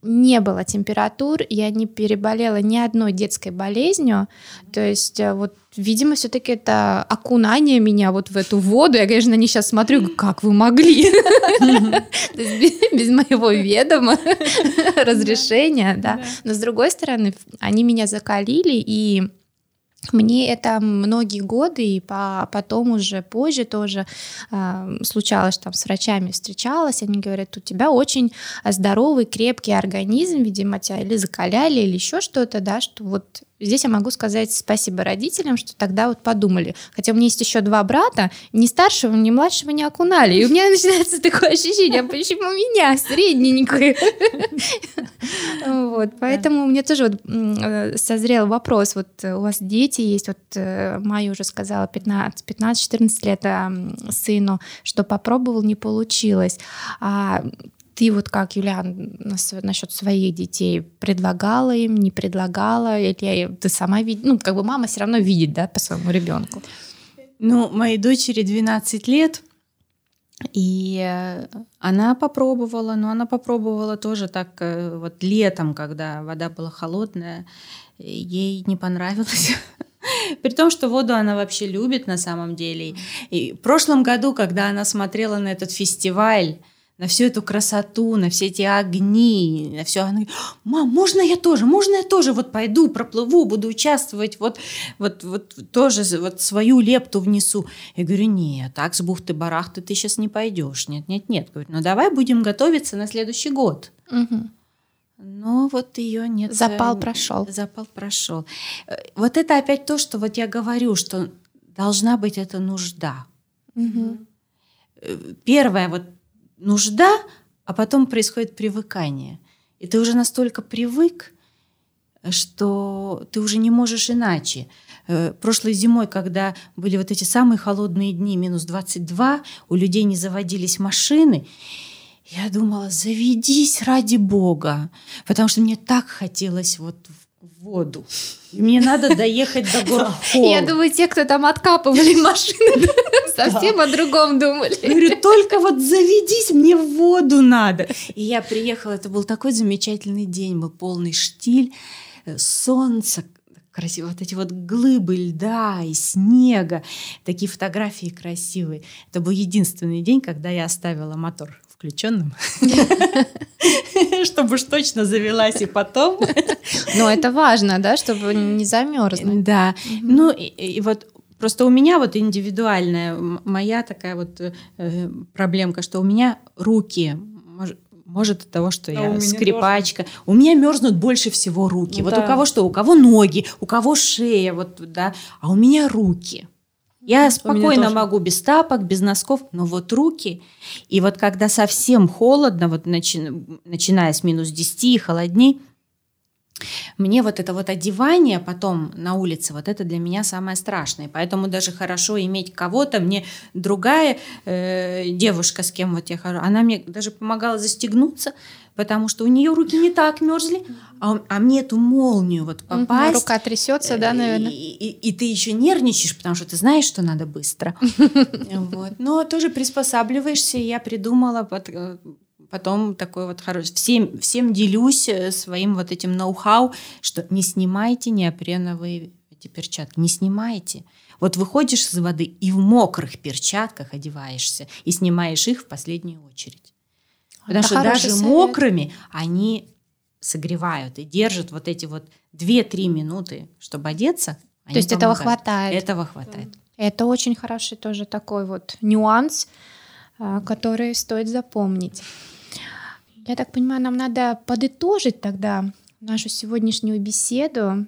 Speaker 1: не было температур, я не переболела ни одной детской болезнью, то есть э, вот, видимо, все-таки это окунание меня вот в эту воду, я, конечно, не сейчас смотрю, как вы могли, без моего ведома, разрешения, да, но с другой стороны, они меня закалили и мне это многие годы, и по, потом уже позже тоже э, случалось, там с врачами встречалась, они говорят, у тебя очень здоровый, крепкий организм, видимо, тебя или закаляли, или еще что-то, да, что вот Здесь я могу сказать спасибо родителям, что тогда вот подумали. Хотя у меня есть еще два брата, ни старшего, ни младшего не окунали. И у меня начинается такое ощущение, а почему меня, средненькую? Вот, поэтому мне тоже вот э, созрел вопрос. Вот у вас дети есть, вот э, Майя уже сказала, 15-14 лет сыну, что попробовал, не получилось. А ты вот как, Юлиан, насчет своих детей предлагала им, не предлагала, или ты сама видишь, ну, как бы мама все равно видит, да, по своему ребенку?
Speaker 2: Ну, моей дочери 12 лет, и э, она попробовала, но она попробовала тоже так э, вот летом, когда вода была холодная, ей не понравилось. При том, что воду она вообще любит на самом деле. И в прошлом году, когда она смотрела на этот фестиваль, на всю эту красоту, на все эти огни, на все. Она говорит, мам, можно я тоже, можно я тоже вот пойду, проплыву, буду участвовать, вот, вот, вот тоже вот свою лепту внесу. Я говорю, нет, так с бухты-барахты ты сейчас не пойдешь, нет, нет, нет. Говорю, ну давай будем готовиться на следующий год.
Speaker 1: Угу.
Speaker 2: Но вот ее нет.
Speaker 1: Запал прошел.
Speaker 2: Запал прошел. Э, вот это опять то, что вот я говорю, что должна быть эта нужда.
Speaker 1: Угу.
Speaker 2: Первое, вот нужда, а потом происходит привыкание. И ты уже настолько привык, что ты уже не можешь иначе. Э, прошлой зимой, когда были вот эти самые холодные дни, минус 22, у людей не заводились машины, я думала, заведись ради Бога, потому что мне так хотелось вот воду. Мне надо доехать до Горхова.
Speaker 1: Я думаю, те, кто там откапывали машины, совсем о другом думали.
Speaker 2: Я говорю, только вот заведись, мне в воду надо. И я приехала, это был такой замечательный день, был полный штиль, э, солнце, красиво, вот эти вот глыбы льда и снега, такие фотографии красивые. Это был единственный день, когда я оставила мотор включенным, чтобы уж точно завелась и потом.
Speaker 1: Но это важно, да, чтобы не замерзнуть.
Speaker 2: Да. Ну и вот Просто у меня вот индивидуальная, моя такая вот э, проблемка, что у меня руки, может, от того, что а я скрипачка. Тоже. У меня мерзнут больше всего руки. Ну, вот да. у кого что? У кого ноги, у кого шея, вот, да. А у меня руки. Я спокойно могу без тапок, без носков, но вот руки. И вот когда совсем холодно, вот начи, начиная с минус 10 и холодней, мне вот это вот одевание потом на улице, вот это для меня самое страшное. Поэтому даже хорошо иметь кого-то. Мне другая э, девушка, с кем вот я хожу, она мне даже помогала застегнуться, потому что у нее руки не так мерзли, а, а мне эту молнию вот попасть.
Speaker 1: Рука трясется, да, наверное. И,
Speaker 2: и, и ты еще нервничаешь, потому что ты знаешь, что надо быстро. Но тоже приспосабливаешься. Я придумала э, потом такой вот хороший. Всем, всем делюсь э, своим вот этим ноу-хау, что не снимайте неопреновые эти перчатки, не снимайте. Вот выходишь из воды и в мокрых перчатках одеваешься, и снимаешь их в последнюю очередь. Потому Это что даже совет. мокрыми они согревают и держат вот эти вот 2-3 минуты, чтобы одеться.
Speaker 1: То есть помогают. этого хватает?
Speaker 2: Этого хватает.
Speaker 1: Это очень хороший тоже такой вот нюанс, а, который стоит запомнить. Я так понимаю, нам надо подытожить тогда нашу сегодняшнюю беседу,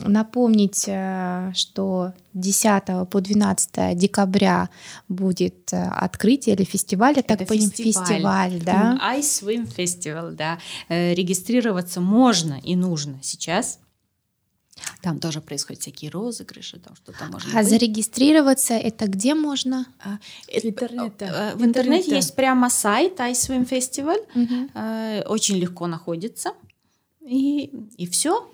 Speaker 1: напомнить, э, что 10 по 12 декабря будет э, открытие или фестиваль, я так понимаю, фестиваль, фестиваль да?
Speaker 2: Ice Swim Festival, да. Э, регистрироваться можно и нужно сейчас. Там тоже происходят всякие розыгрыши, там что-то может
Speaker 1: А быть. зарегистрироваться это где можно? А,
Speaker 2: в интернете. Э, в интернете есть прямо сайт iSwim Festival. Угу. Очень легко находится. И, и все.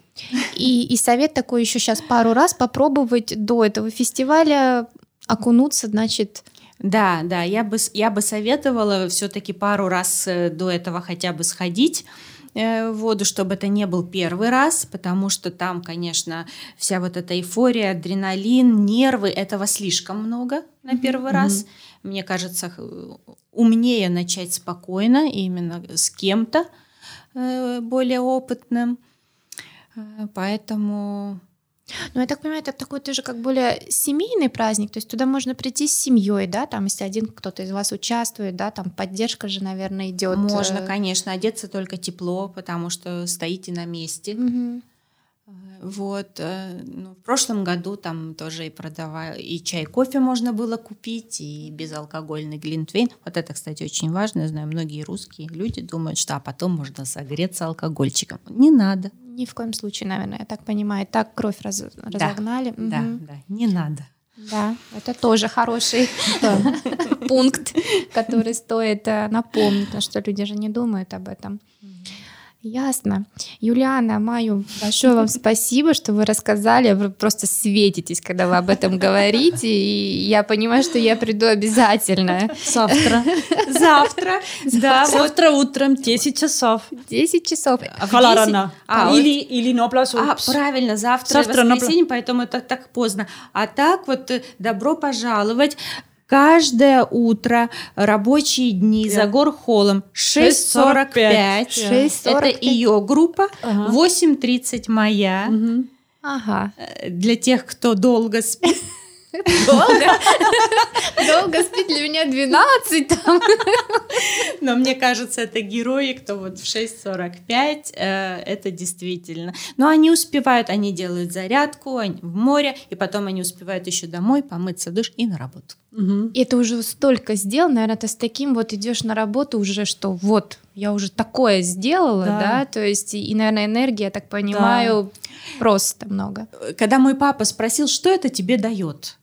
Speaker 1: И, и совет такой еще сейчас пару раз попробовать до этого фестиваля окунуться, значит,
Speaker 2: да, да, я бы, я бы советовала все-таки пару раз э, до этого хотя бы сходить, Э, воду, чтобы это не был первый раз, потому что там, конечно, вся вот эта эйфория, адреналин, нервы, этого слишком много на первый mm-hmm. раз. Мне кажется, умнее начать спокойно, именно с кем-то э, более опытным. Э, поэтому
Speaker 1: ну, я так понимаю, это такой тоже как более семейный праздник, то есть туда можно прийти с семьей, да, там, если один кто-то из вас участвует, да, там поддержка же, наверное, идет.
Speaker 2: Можно, э, конечно, одеться только тепло, потому что стоите на месте. Угу. Вот, э, ну, в прошлом году там тоже и продавали, и чай, кофе можно было купить, и безалкогольный глинтвейн. Вот это, кстати, очень важно. Я знаю, многие русские люди думают, что а потом можно согреться алкогольчиком. Не надо.
Speaker 1: Ни в коем случае, наверное, я так понимаю. Так кровь раз, разогнали.
Speaker 2: Да, угу. да, да, не надо.
Speaker 1: Да, это тоже хороший пункт, который стоит э, напомнить, потому что люди же не думают об этом. Ясно. Юлиана, Маю, большое вам спасибо, что вы рассказали. Вы просто светитесь, когда вы об этом говорите. И я понимаю, что я приду обязательно.
Speaker 3: Завтра.
Speaker 2: Завтра.
Speaker 3: Да, завтра утром 10 часов.
Speaker 1: 10 часов.
Speaker 3: Халарана. А, или, или Ноплас.
Speaker 2: А, правильно, завтра, завтра воскресенье, поэтому это так поздно. А так вот, э, добро пожаловать. Каждое утро рабочие дни yeah. за горхолом 6.45. 6.45. Это ее группа. Ага. 8.30 моя. Угу.
Speaker 1: Ага.
Speaker 2: Для тех, кто долго спит.
Speaker 1: Долго? Долго спит для меня 12 там.
Speaker 2: Но мне кажется, это герои, кто вот в 6.45, э, это действительно. Но они успевают, они делают зарядку они в море, и потом они успевают еще домой помыться душ и на работу.
Speaker 1: Угу. И это уже столько сделано, наверное, ты с таким вот идешь на работу уже, что вот я уже такое сделала, да, да? то есть и, наверное, энергия, я так понимаю, да. просто много.
Speaker 2: Когда мой папа спросил, что это тебе дает,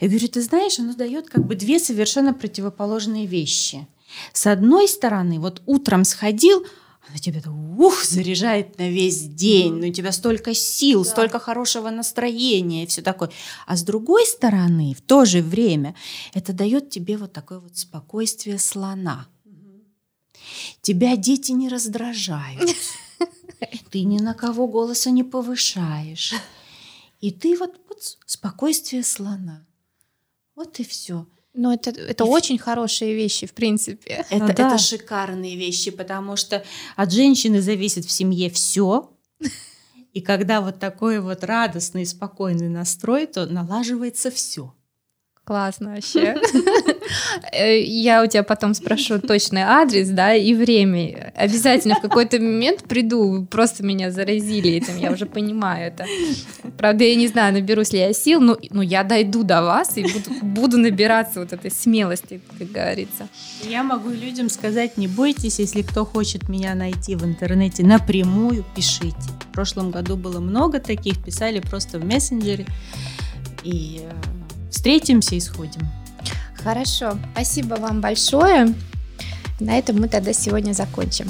Speaker 2: я говорю, ты знаешь, оно дает как бы две совершенно противоположные вещи. С одной стороны, вот утром сходил, она тебя ух, заряжает на весь день, ну, у тебя столько сил, да. столько хорошего настроения и все такое. А с другой стороны, в то же время, это дает тебе вот такое вот спокойствие слона. Тебя дети не раздражают. Ты ни на кого голоса не повышаешь. И ты вот, вот спокойствие слона. Вот и все.
Speaker 1: Но это, это и очень хорошие вещи, в принципе.
Speaker 2: Это, ну, да. это шикарные вещи, потому что от женщины зависит в семье все. И когда вот такой вот радостный, спокойный настрой, то налаживается все.
Speaker 1: Классно вообще. Э, я у тебя потом спрошу точный адрес, да, и время. Обязательно в какой-то момент приду, просто меня заразили этим, я уже понимаю это. Правда, я не знаю, наберусь ли я сил, но, но я дойду до вас и буду, буду набираться вот этой смелости, как говорится.
Speaker 2: Я могу людям сказать, не бойтесь, если кто хочет меня найти в интернете напрямую, пишите. В прошлом году было много таких, писали просто в мессенджере. И э, встретимся и сходим.
Speaker 1: Хорошо, спасибо вам большое. На этом мы тогда сегодня закончим.